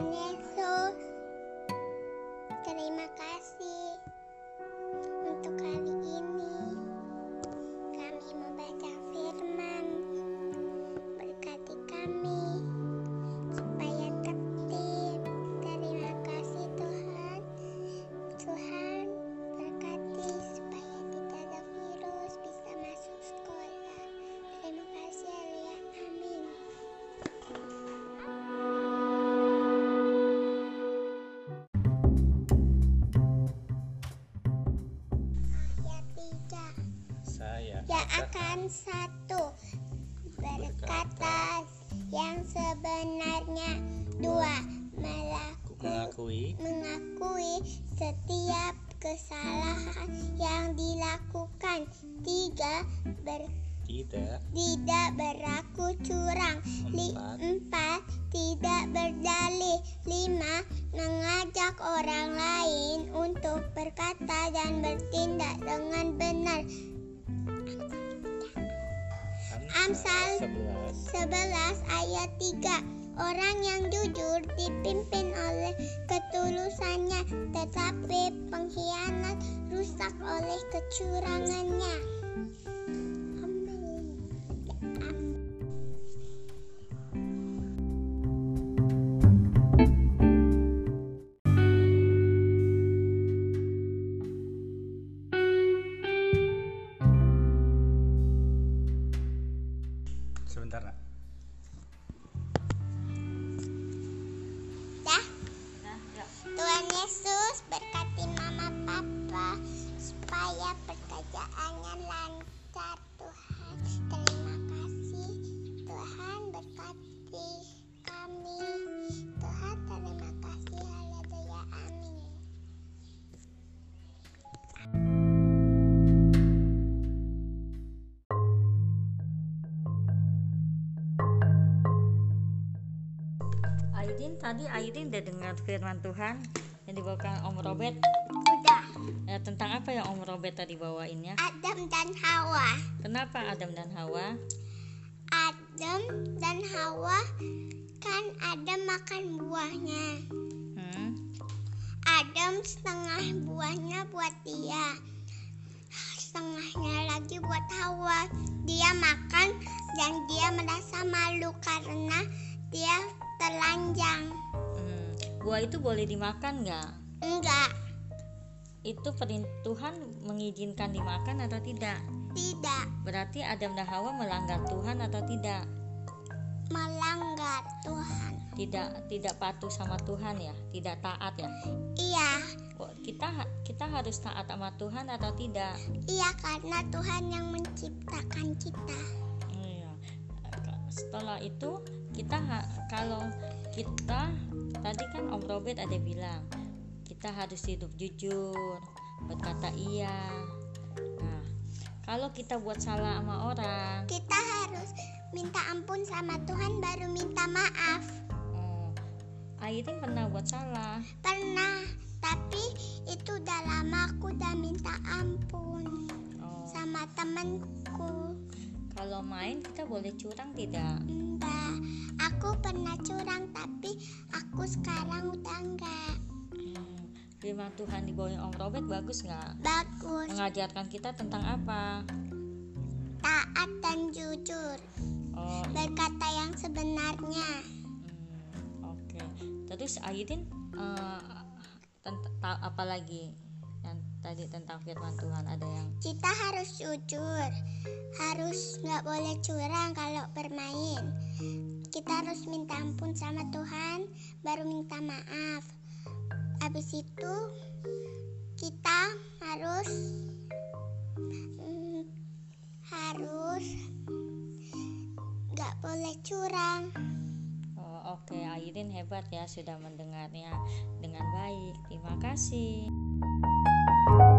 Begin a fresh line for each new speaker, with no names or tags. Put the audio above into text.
Tuhan Yesus. Terima kasih.
Yang akan satu. Berkata yang sebenarnya dua. Melakukan
mengakui
mengakui setiap kesalahan yang dilakukan. Tiga ber,
tidak.
tidak berlaku curang. Li,
Empat.
empat tidak berdalih. Lima mengajak orang lain untuk berkata dan bertindak dengan benar Amsal
11
11 ayat 3 Orang yang jujur dipimpin oleh ketulusannya Tetapi pengkhianat rusak oleh kecurangannya
sebentar nak
Dah. Tuhan Yesus berkati mama papa supaya pekerjaannya lancar
Aidin tadi Aidin udah dengar firman Tuhan yang dibawakan Om Robert
Sudah.
Eh, tentang apa yang Om Robert tadi bawainnya?
Adam dan Hawa.
Kenapa Adam dan Hawa?
Adam dan Hawa kan Adam makan buahnya.
Hmm,
Adam setengah buahnya buat dia setengahnya lagi buat Hawa dia makan dan dia merasa malu karena dia telanjang
hmm. Buah itu boleh dimakan nggak?
enggak
Itu perintah Tuhan mengizinkan dimakan atau tidak?
tidak
Berarti Adam dan Hawa melanggar Tuhan atau tidak?
melanggar Tuhan
Tidak tidak patuh sama Tuhan ya? Tidak taat ya?
iya
kita kita harus taat sama Tuhan atau tidak?
iya karena Tuhan yang menciptakan kita
Iya. Setelah itu kita kalau kita tadi kan Om Robert ada bilang kita harus hidup jujur, berkata iya. Nah, kalau kita buat salah sama orang,
kita harus minta ampun sama Tuhan baru minta maaf
oh, Airin pernah buat salah.
pernah tapi itu udah lama aku udah minta ampun
Oh,
sama temenku
kalau main kita boleh curang tidak?
Enggak, aku pernah curang tapi aku sekarang udah enggak.
Hmm, firman Tuhan di bawah Om Robert bagus nggak?
Bagus,
Mengajarkan kita tentang apa?
taat dan jujur,
Oh,
berkata yang sebenarnya.
Hmm, Oke. Terus Aidin eh, tent- ta- apa lagi yang tadi tentang firman Tuhan ada yang
Kita harus jujur, harus nggak boleh curang kalau bermain. Kita harus minta ampun sama Tuhan, baru minta maaf. Habis itu kita harus mm, harus nggak boleh curang.
Oh, oke Aidin hebat ya sudah mendengarnya dengan baik. Terima kasih. you